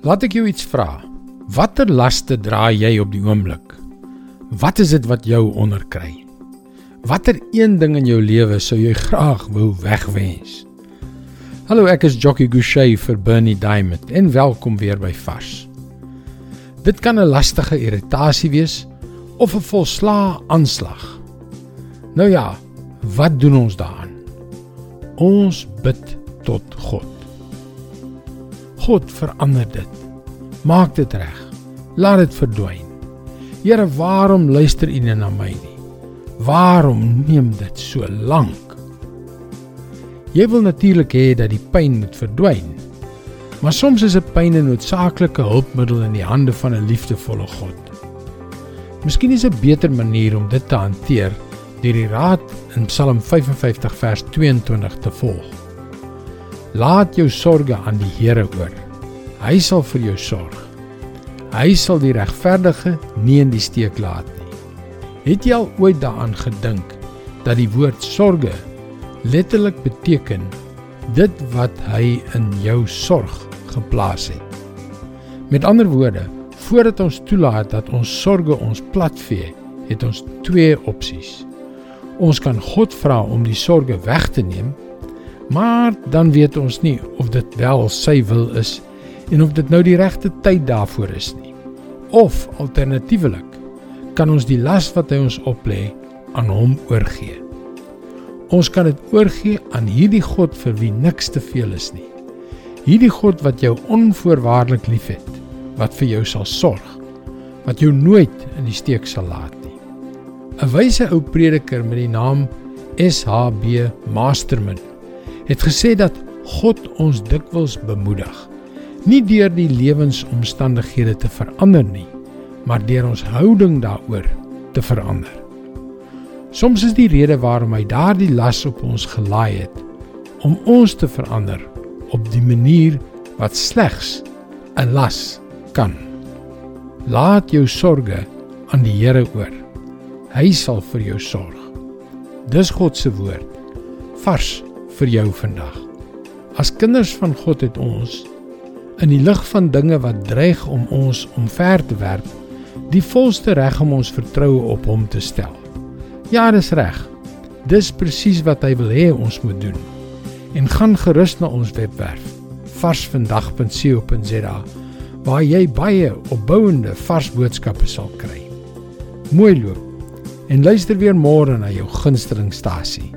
Laat ek jou iets vra. Watter laste dra jy op die oomblik? Wat is dit wat jou onderkry? Watter een ding in jou lewe sou jy graag wou wegwens? Hallo, ek is Jockey Gouchee vir Bernie Diamond en welkom weer by Vars. Dit kan 'n lastige irritasie wees of 'n volslaa aanslag. Nou ja, wat doen ons daaraan? Ons bid tot God. God verander dit. Maak dit reg. Laat dit verdwyn. Here, waarom luister U nie na my nie? Waarom neem dit so lank? Jy wil natuurlik hê dat die pyn moet verdwyn. Maar soms is 'n pyn 'n noodsaaklike hulpmiddel in die hande van 'n liefdevolle God. Miskien is 'n beter manier om dit te hanteer deur die raad in Psalm 55 vers 22 te volg. Laat jou sorges aan die Here oor. Hy sal vir jou sorg. Hy sal die regverdige nie in die steek laat nie. Het jy al ooit daaraan gedink dat die woord sorge letterlik beteken dit wat hy in jou sorg geplaas het? Met ander woorde, voordat ons toelaat dat ons sorges ons platvee, het ons twee opsies. Ons kan God vra om die sorges weg te neem Maar dan weet ons nie of dit wel sy wil is en of dit nou die regte tyd daarvoor is nie. Of alternatiefelik kan ons die las wat hy ons oplê aan hom oorgee. Ons kan dit oorgee aan hierdie God vir wie niks te veel is nie. Hierdie God wat jou onvoorwaardelik liefhet, wat vir jou sal sorg, wat jou nooit in die steek sal laat nie. 'n Wyse ou prediker met die naam SHB Masterman het gesê dat God ons dikwels bemoedig, nie deur die lewensomstandighede te verander nie, maar deur ons houding daaroor te verander. Soms is die rede waarom hy daardie las op ons gelaai het om ons te verander op die manier wat slegs 'n las kan. Laat jou sorges aan die Here oor. Hy sal vir jou sorg. Dis God se woord. Vars vir jou vandag. As kinders van God het ons in die lig van dinge wat dreig om ons omver te werp, die volste reg om ons vertroue op hom te stel. Ja, dis reg. Dis presies wat hy wil hê ons moet doen. En gaan gerus na ons webwerf varsvandag.co.za waar jy baie opbouende vars boodskappe sal kry. Mooi loop en luister weer môre na jou gunstelingstasie.